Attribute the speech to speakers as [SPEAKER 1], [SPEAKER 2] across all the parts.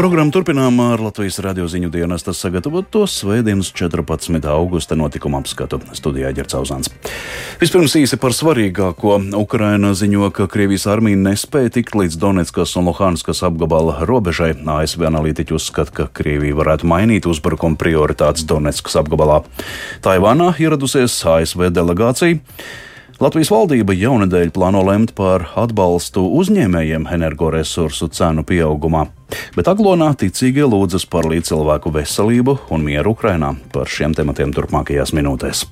[SPEAKER 1] Programmu turpinām ar Latvijas radio ziņu dienestas sagatavoto Svētdienas 14. augusta notikuma apskatu studijā Ģercauzāns. Vispirms īsi par svarīgāko. Ukraina ziņo, ka Krievijas armija nespēja tikt līdz Donetskas un Luhanskas apgabala robežai. ASV analītiķi uzskata, ka Krievija varētu mainīt uzbrukuma prioritātes Donetskas apgabalā. Taivānā ieradusies ASV delegācija. Latvijas valdība jaunadēļ plāno lemt par atbalstu uzņēmējiem energoresursu cenu pieaugumā, bet Aglonā ticīgie lūdzas par līdzcilvēku veselību un mieru Ukrainā. Par šiem tematiem turpmākajās minūtēs.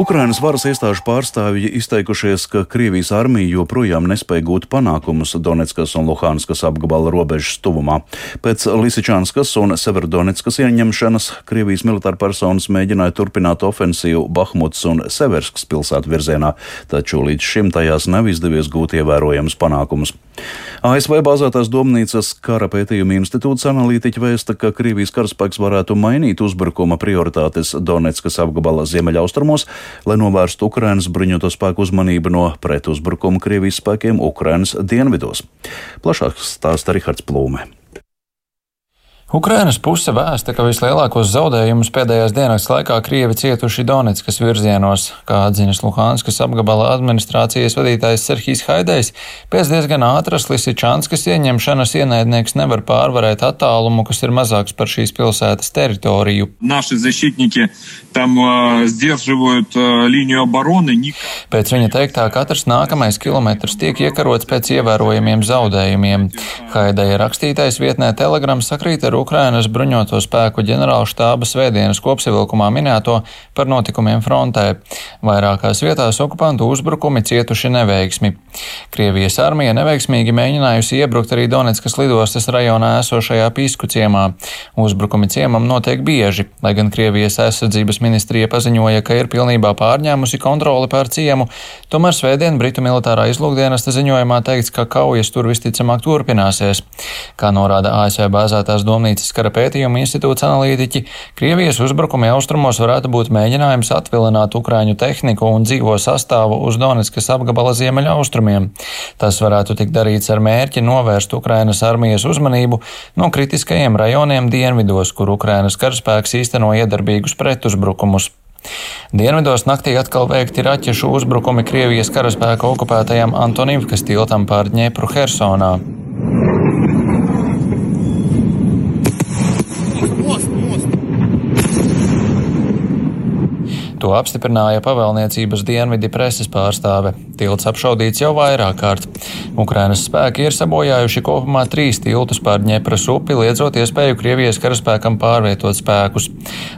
[SPEAKER 1] Ukrainas varas iestāžu pārstāvji izteikušies, ka Krievijas armija joprojām nespēja gūt panākumus Donetskas un Luhanskas apgabala robežas tuvumā. Pēc Lisičānskas un Severdonetskas ieņemšanas Krievijas militāra personas mēģināja turpināt ofensīvu Bahmuts un Severskas pilsētu virzienā, taču līdz šim tajās nav izdevies gūt ievērojamus panākumus. ASV bāzētās domnīcas kara pētījuma institūts analītiķi vēsta, ka Krievijas karaspēks varētu mainīt uzbrukuma prioritātes Donetskas apgabala ziemeļaustrumos, lai novērstu Ukrainas bruņoto spēku uzmanību no pretuzbrukuma Krievijas spēkiem Ukrainas dienvidos. Plašāk stāsta Rihards Plūme.
[SPEAKER 2] Ukrainas puse vēsta, ka vislielākos zaudējumus pēdējās dienas laikā Krievi cietuši Donetskas virzienos, kā atzinas Luhanskas apgabala administrācijas vadītājs Serhijs Haidejs. Pēc diezgan ātras Lisičānskas ieņemšanas ienaidnieks nevar pārvarēt attālumu, kas ir mazāks par šīs pilsētas teritoriju. Līniju obroni. Pēc viņa teiktā, katrs nākamais kilometrs tiek iekarots pēc ievērojamiem zaudējumiem. Haideja rakstītais vietnē Telegram sakrīt ar Ukrainas bruņoto spēku ģenerāla štāba svētdienas kopsavilkumā minēto par notikumiem frontē. Vairākās vietās okupantu uzbrukumi cietuši neveiksmi. Krievijas armija neveiksmīgi mēģinājusi iebrukt arī Donetskas lidostas rajonā esošajā Pīsku ciemā. Uzbrukumi ciemam notiek bieži, lai gan Krievijas aizsardzības ministrija paziņoja, ka ir pilnībā pārņēmusi kontroli pār ciemu, tomēr svētdien Britu militārā izlūkdienesta ziņojumā teikts, ka kaujas tur visticamāk turpināsies. Kā norāda ASV bāzētās domnīcas Baznīcas kara pētījuma institūts analītiķi, Krievijas uzbrukumi austrumos varētu būt mēģinājums atvilināt Ukraiņu tehniku un dzīvo sastāvu uz Donetskas apgabala ziemeļa austrumiem. Tas varētu tikt darīts ar mērķi novērst Ukrainas armijas uzmanību no kritiskajiem rajoniem dienvidos, kur Ukrainas karaspēks īsteno iedarbīgus pretuzbrukumus. Dienvidos naktī atkal veikti raķešu uzbrukumi Krievijas karaspēka okupētajam Antonivkas tiltam pār Dņepru Hersonā. To apstiprināja pavēlniecības dienvidi preses pārstāve. Tilts apšaudīts jau vairāk kārt. Ukrainas spēki ir sabojājuši kopumā trīs tiltus pār Ņepras upi, liedzot iespēju Krievijas karaspēkam pārvietot spēkus.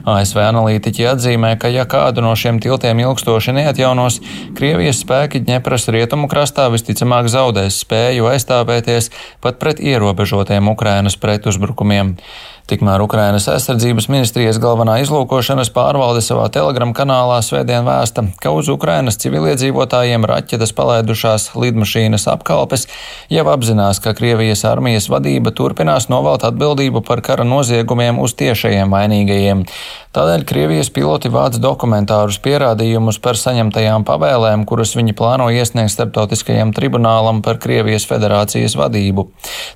[SPEAKER 2] ASV analītiķi atzīmē, ka ja kādu no šiem tiltiem ilgstoši neatjaunos, Krievijas spēki Ņepras rietumu krastā visticamāk zaudēs spēju aizstāvēties pat pret ierobežotiem Ukrainas pretuzbrukumiem. Tikmēr Ukrainas aizsardzības ministrijas galvenā izlūkošanas pārvalde savā telegram kanālā svētdien vēsta, ka uz Ukrainas civiliedzīvotājiem raķetes palaidušās lidmašīnas apkalpes jau apzinās, ka Krievijas armijas vadība turpinās novelt atbildību par kara noziegumiem uz tiešajiem vainīgajiem. Tādēļ Krievijas piloti vāc dokumentārus pierādījumus par saņemtajām pavēlēm, kuras viņi plāno iesniegt starptautiskajam tribunālam par Krievijas federācijas vadību.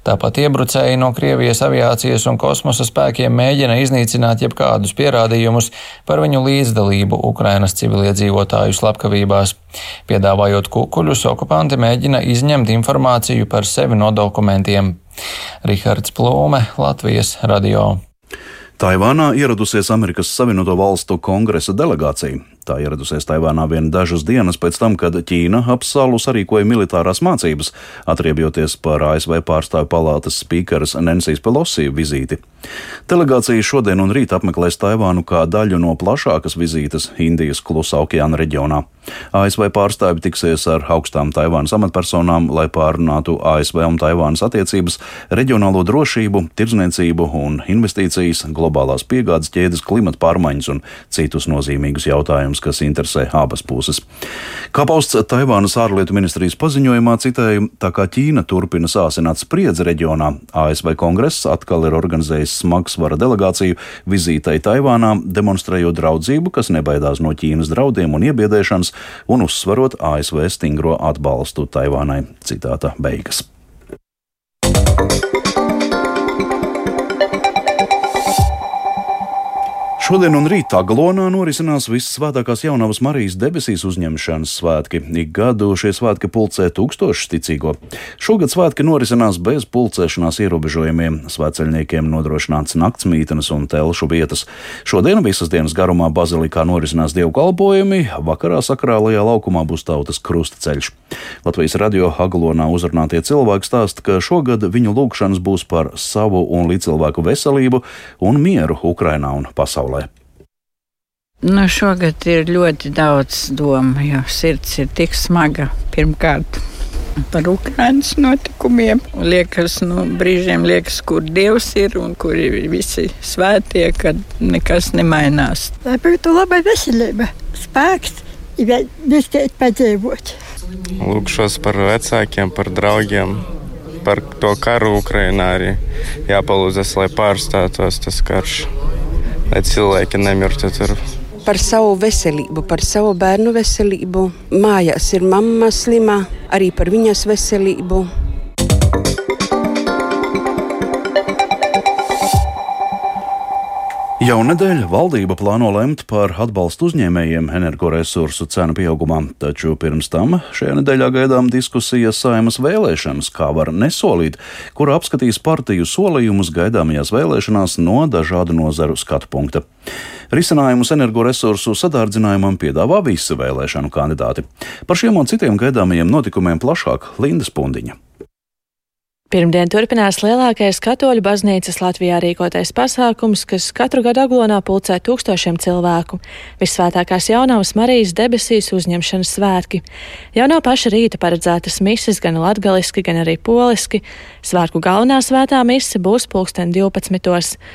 [SPEAKER 2] Tāpat iebrucēji no Krievijas aviācijas un kosmosa kosmosa spēkiem mēģina iznīcināt jebkādus pierādījumus par viņu līdzdalību Ukrainas civiliedzīvotāju slepkavībās. Piedāvājot kukuļus, okupanti mēģina izņemt informāciju par sevi no dokumentiem. Rihards Plūme, Latvijas radio.
[SPEAKER 1] Taivānā ieradusies Amerikas Savienoto Valstu kongresa delegācija. Tā ieradusies Taivānā vien dažas dienas pēc tam, kad Ķīna ap salu sarīkoja militārās mācības, atriebjoties par ASV pārstāvju palātas spīkeras Nensijas Pelosi vizīti. Delegācija šodien un rīt apmeklēs Taivānu kā daļu no plašākas vizītes Indijas klusā okeāna reģionā. ASV pārstāvi tiksies ar augstām Taivānas amatpersonām, lai pārunātu ASV un Taivānas attiecības, reģionālo drošību, tirdzniecību un investīcijas, globālās piegādes ķēdes, klimata pārmaiņas un citus nozīmīgus jautājumus kas interesē abas puses. Kā pausts Taivānas ārlietu ministrijas paziņojumā, citēju, tā kā Ķīna turpina sāsināt spriedzi reģionā, ASV kongress atkal ir organizējis smagsvara delegāciju vizītei Taivānā, demonstrējot draudzību, kas nebaidās no Ķīnas draudiem un iebiedēšanas, un uzsverot ASV stingro atbalstu Taivānai. Citāta beigas. Šodien un rīt Aglonā norisinās vissvētākās jaunavas Marijas debesīs uzņemšanas svētki. Ik gadu šie svētki pulcē tūkstošus ticīgo. Šogad svētki norisinās bez pulcēšanās ierobežojumiem. Svētceļniekiem nodrošināts naktsmītnes un telšu vietas. Šodien visas dienas garumā bazilikā norisinās dievkalpojumi, vakarā sakrālajā laukumā būs tautas krustaceļš. Latvijas radio Aglonā uzrunātie cilvēki stāsta, ka šogad viņu lūgšanas būs par savu un līdzcilvēku veselību un mieru Ukrainā un pasaulē.
[SPEAKER 3] Nu, šogad ir ļoti daudz domu, jo sirds ir tik smaga. Pirmkārt, par Ukraiņas notikumiem. Liekas, nu, brīžiem liekas, kur Dievs ir un kur ir visi svētie, kad nekas nemainās.
[SPEAKER 4] Lai būtu laba veselība, spēks, ja vistiet padzīvot.
[SPEAKER 5] Lūkšos par vecākiem, par draugiem, par to karu Ukrainā arī jāpalūdzas, lai pārstātos tas karš, lai cilvēki nemirtu tur
[SPEAKER 6] par savu veselību, par savu bērnu veselību. Mājās ir mamma slimā, arī par viņas veselību.
[SPEAKER 1] Jaunadēļ valdība plāno lemt par atbalstu uzņēmējiem energoresursu cenu pieaugumā, taču pirms tam šajā nedēļā gaidām diskusijas saimas vēlēšanas, kā var nesolīt, kur apskatīs partiju solījumus gaidāmajās vēlēšanās no dažādu nozaru skatu punkta. Risinājumus energoresursu sadārdzinājumam piedāvā visi vēlēšanu kandidāti. Par šiem un citiem gaidāmajiem notikumiem plašāk Linda Spundiņa.
[SPEAKER 7] Pirmdien turpinās lielākais katoļu baznīcas Latvijā rīkotais pasākums, kas katru gadu aglonā pulcē tūkstošiem cilvēku. Visvētākās jaunavas Marijas debesīs uzņemšanas svētki. Jau no paša rīta paredzētas mises gan latgaliski, gan arī poliski. Svētku galvenā svētā mise būs pulksten 12.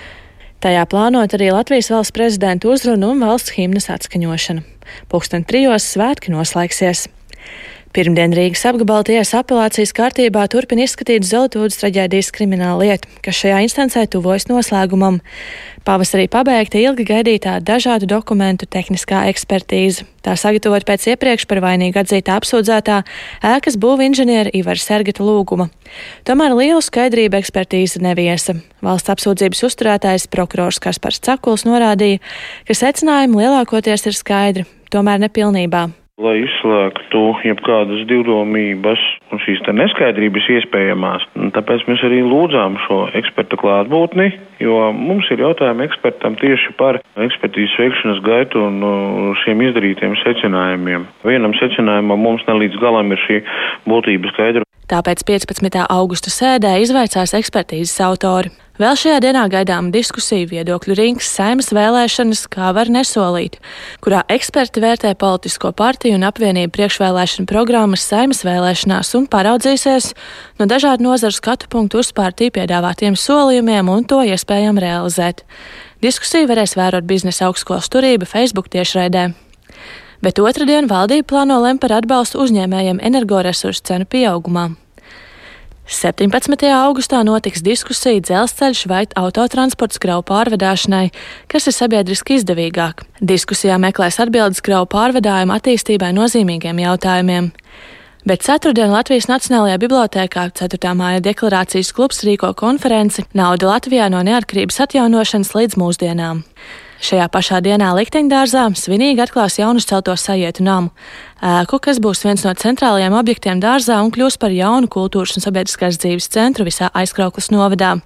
[SPEAKER 7] Tajā plānot arī Latvijas valsts prezidenta uzrunu un valsts himnas atskaņošana. Pūksteni trijos svētki noslēgsies. Pirmdien Rīgas apgabala tiesa apelācijas kārtībā turpina izskatīt Zeltūdas traģēdijas kriminālu lietu, kas šajā instancē tuvojas noslēgumam. Pavasarī pabeigta ilgi gaidītā dažādu dokumentu tehniskā ekspertīze. Tā sagatavot pēc iepriekš par vainīgu atzītā apsūdzētā ēkas būva inženiera Ivar Sergeta lūguma. Tomēr lielu skaidrību ekspertīze neviesa. Valsts apsūdzības uzturētājs prokurors Kaspars Cakuls norādīja, ka secinājumi lielākoties ir skaidri, tomēr nepilnībā
[SPEAKER 8] lai izslēgtu jebkādas divdomības un šīs neskaidrības iespējamās. Tāpēc mēs arī lūdzām šo eksperta klātbūtni, jo mums ir jautājumi ekspertam tieši par ekspertīzes veikšanas gaitu un uh, šiem izdarītiem secinājumiem. Vienam secinājumam mums ne līdz galam ir šī būtība skaidra.
[SPEAKER 7] Tāpēc 15. augusta sēdē izvaicās ekspertīzes autori. Vēl šajā dienā gaidām diskusiju viedokļu rings saimas vēlēšanas, kā var nesolīt, kurā eksperti vērtē politisko partiju un apvienību priekšvēlēšanu programmas saimas vēlēšanās un paraudzīsies no dažādu nozaru skatu punktu uz partiju piedāvātiem solījumiem un to iespējam realizēt. Diskusiju varēs vērot biznesa augstskolas turība Facebook tiešraidē. Bet otrdien valdība plāno lemt par atbalstu uzņēmējiem energoresursu cenu pieaugumā. 17. augustā notiks diskusija dzelzceļš vai autotransports kravu pārvadāšanai, kas ir sabiedriski izdevīgāk. Diskusijā meklēs atbildes kravu pārvadājumu attīstībai nozīmīgiem jautājumiem. Bet ceturtdien Latvijas Nacionālajā bibliotēkā 4. māja deklarācijas klubs rīko konferenci Nauda Latvijā no neatkarības atjaunošanas līdz mūsdienām. Šajā pašā dienā Likteņdārzā svinīgi atklās jaunu celto sajietu namu, ēku, kas būs viens no centrālajiem objektiem dārzā un kļūs par jaunu kultūras un sabiedriskās dzīves centru visā aizkrauklas novadā.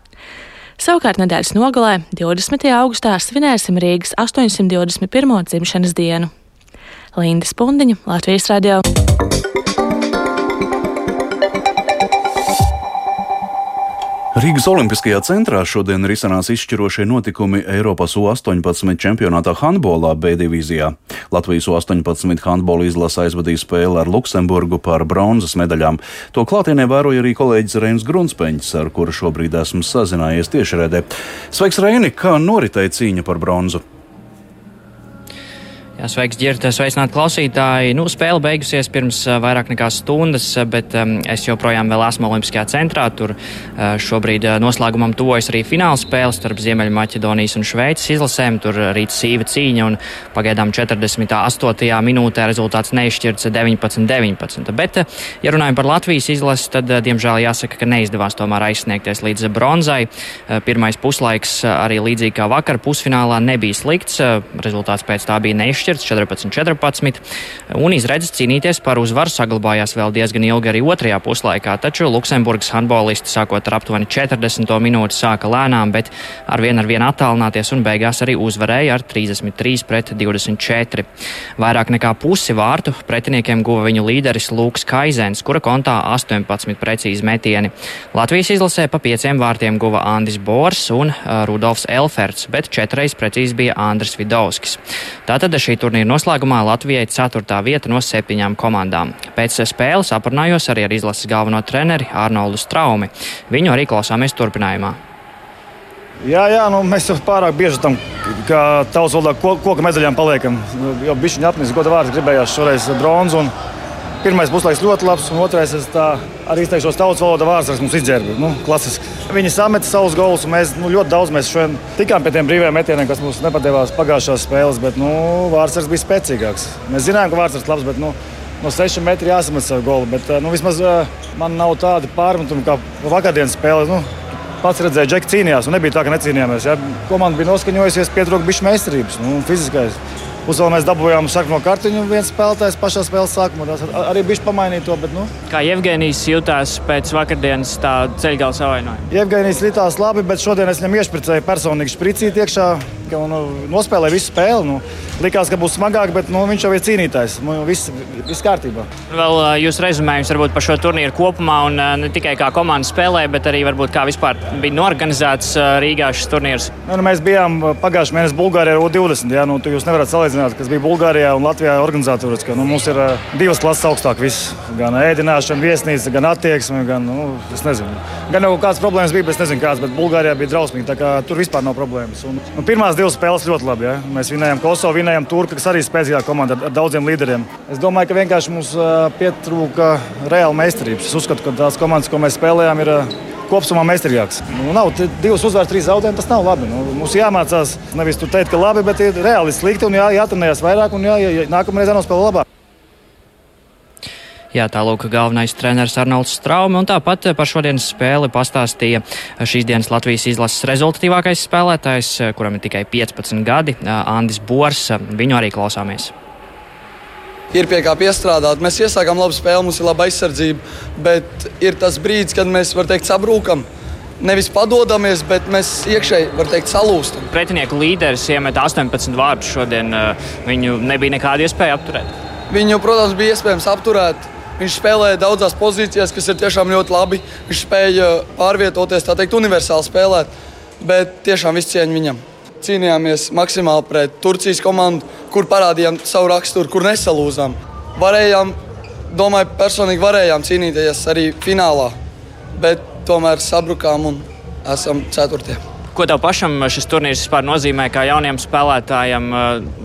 [SPEAKER 7] Savukārt nedēļas nogalē, 20. augustā, svinēsim Rīgas 821. dzimšanas dienu. Linda Spundiņa, Latvijas radio.
[SPEAKER 1] Rīgas Olimpiskajā centrā šodien risinās izšķirošie notikumi Eiropas U-18 čempionātā handbolā B divīzijā. Latvijas U-18 handbola izlase aizvadīja spēli ar Luksemburgu par bronzas medaļām. To klātienē vēroja arī kolēģis Reinis Grunspeņš, ar kuru šobrīd esmu sazinājies tiešraidē. Sveiks, Reini! Kā noritēja cīņa par bronzu?
[SPEAKER 9] Sveiks, Girta, sveicināt klausītāji. Nu, spēle beigusies pirms vairāk nekā stundas, bet um, es joprojām esmu Olimpiskajā centrā. Tur uh, šobrīd noslēgumam tuvojas arī fināla spēle starp Ziemeļmaķedonijas un Šveices izlasēm. Tur rīt sīva cīņa un pagaidām 48. minūtē rezultāts neizšķirts 19-19. Bet, ja runājam par Latvijas izlasi, tad, diemžēl, jāsaka, ka neizdevās tomēr aizsniegties līdz bronzai. Pirmais puslaiks arī līdzīgi kā vakar pusfinālā nebija slikts. Rezultāts pēc tā bija neizšķirts izšķirts 14-14, un izredzes cīnīties par uzvaru saglabājās vēl diezgan ilgi arī otrajā puslaikā, taču Luksemburgas handbolisti sākot ar aptuveni 40 minūti sāka lēnām, bet ar vienu ar vienu attālināties un beigās arī uzvarēja ar 33 pret 24. Vairāk nekā pusi vārtu pretiniekiem guva viņu līderis Lūks Kaizens, kura kontā 18 precīzi metieni. Latvijas izlasē pa pieciem vārtiem guva Andis Bors un Rudolfs Elferts, bet četreiz precīzi bija Andris Vidovskis. Tātad šī turnīra noslēgumā Latvijai 4. vieta no septiņām komandām. Pēc spēles aprunājos arī ar izlases galveno treneri Arnoldu Straumi. Viņu arī klausāmies turpinājumā.
[SPEAKER 10] Jā, jā nu, mēs jau pārāk bieži tam, kā tautas valodā, ko, koka medaļām paliekam. Jau bija viņa apnicis, goda vārds, gribējās šoreiz bronzu. Pirmais puslaiks ļoti labs, un otrais tā, arī izteikšos tautas valodā vārds, kas mums izdzērba. Nu, klasiski. Viņi sameta savus golus, un mēs nu, ļoti daudz mēs šodien tikām pie tiem brīviem metieniem, kas mums nepadevās pagājušās spēles, bet nu, Vārtsars bija spēcīgāks. Mēs zinājām, ka Vārtsars ir labs, bet nu, no 6 metriem jāsamet savu golu. Bet nu, vismaz man nav tādi pārmetumi kā vakardienas spēle. Nu, Pats redzēja, ka Džeki cīnījās, un nebija tā, ka necīnījāmies. Ja? Komanda bija noskaņojusies, pietrūka bišķi meistarības, nu, fiziskais. Uz vēl mēs dabūjām sarkano kartiņu, viens spēlētājs pašā spēles sākumā. Arī bija pamainīt to. Bet, nu.
[SPEAKER 9] Kā Jevgenijs jutās pēc vakardienas ceļgala savainojuma?
[SPEAKER 10] Jevgenijs jutās labi, bet šodien es viņam iešpricēju personīgi spricīt iekšā un nu, nospēlēja visu spēli. Nu, likās, ka būs smagāk, bet nu, viņš jau ir cīnītājs. Nu, viss, viss kārtībā.
[SPEAKER 9] Vēl jūs rezumējums varbūt par šo turnīru kopumā, un ne tikai kā komanda spēlē, bet arī varbūt kā vispār bija norganizēts Rīgā šis turnīrs.
[SPEAKER 10] Nu, nu, mēs bijām pagājušajā mēnesī Bulgārijā ar U20. Jā, nu, jūs nevarat salīdzināt, kas bija Bulgārijā un Latvijā organizatūras. Ka, nu, mums ir divas klases augstāk. Viss. Gan ēdināšana, viesnīca, gan attieksme, gan, nu, gan jau kādas problēmas bija, bet es nezinu kādas, bet Bulgārijā bija drausmīgi. Tur vispār nav problēmas. Un, nu, pirmās divas spēles ļoti labi. Ja? Mēs vinējām Kosovu, vinējām Turku, kas arī spēcīgā komanda ar, daudziem līderiem. Es domāju, ka vienkārši mums pietrūka reāla meistarības. Es uzskatu, ka tās komandas, ko mēs spēlējām, ir kopumā meistarīgāks. Nu, nav divas uzvaras, trīs zaudējumi. Tas nav labi. Nu, mums jāmācās nevis teikt, ka labi, bet ir reāli slikti un jā, jātrenējas vairāk un jā, jā, nākamreiz jānospēlē labāk.
[SPEAKER 9] Jā, tālāk galvenais treneris Arnolds Straumi un tāpat par šodienas spēli pastāstīja šīs dienas Latvijas izlases rezultatīvākais spēlētājs, kuram ir tikai 15 gadi, Andis Bors. Viņu arī klausāmies.
[SPEAKER 11] Ir pie kā piestrādāt. Mēs iesākām labu spēli, mums ir laba aizsardzība, bet ir tas brīdis, kad mēs, var teikt, sabrūkam nevis padodamies, bet mēs iekšēji, var teikt, salūstam.
[SPEAKER 9] Pretinieku līderis iemet 18 vārdus šodien. Viņu nebija nekāda iespēja apturēt.
[SPEAKER 11] Viņu, protams, bija iespējams apturēt. Viņš spēlēja daudzās pozīcijās, kas ir tiešām ļoti labi. Viņš spēja pārvietoties, tā teikt, universāli spēlēt. Bet tiešām viss cieņa viņam. Cīnījāmies maksimāli pret Turcijas komandu, kur parādījām savu raksturu, kur nesalūzām. Varējām, domāju, personīgi varējām cīnīties arī finālā, bet tomēr sabrukām un esam ceturtie.
[SPEAKER 9] Ko tev pašam šis turnīrs vispār nozīmē kā jaunam spēlētājam,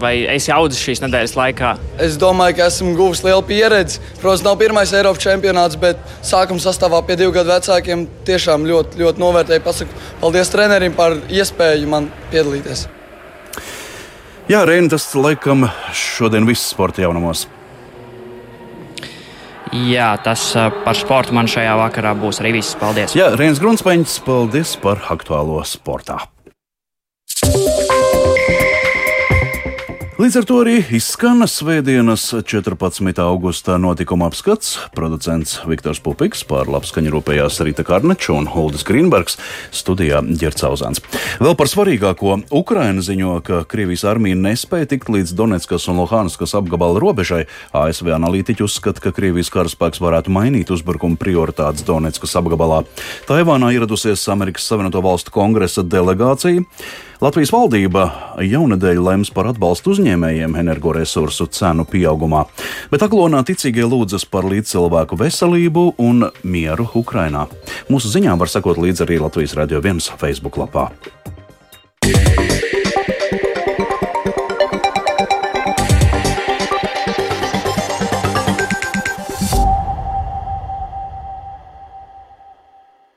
[SPEAKER 9] vai esi audzis šīs nedēļas laikā?
[SPEAKER 11] Es domāju, ka esmu guvis lielu pieredzi. Protams, nav pirmais Eiropas čempionāts, bet sākuma sastāvā pie divu gadu vecākiem tiešām ļoti, ļoti novērtēju. Pasaku paldies trenerim par iespēju man piedalīties.
[SPEAKER 1] Jā, Reini, tas laikam šodien viss sporta jaunumos.
[SPEAKER 9] Jā, tas par sportu man šajā vakarā būs arī viss. Paldies!
[SPEAKER 1] Jā, Reinas Grunspeņš, paldies par aktuālo sportā! Līdz ar to arī izskan Svētdienas 14. augustā notikuma apskats. Producents Viktors Pupiks par labskaņu rūpējās Rīta Karneča un Huldis Grīnbergs studijā Ģercauzāns. Vēl par svarīgāko Ukraina ziņo, ka Krievijas armija nespēja tikt līdz Donetskas un Luhanskas apgabala robežai. ASV analītiķi uzskata, ka Krievijas karaspēks varētu mainīt uzbrukuma prioritātes Donetskas apgabalā. Taivānā ieradusies Amerikas Savienoto Valstu kongresa delegācija. Latvijas valdība jaunadēļ lems par atbalstu uzņēmējiem energoresursu cenu pieaugumā, bet aglonā ticīgie lūdzas par līdzcilvēku veselību un mieru Ukrainā. Mūsu ziņām var sekot līdzi arī Latvijas Radio 1 Facebook lapā. Yeah.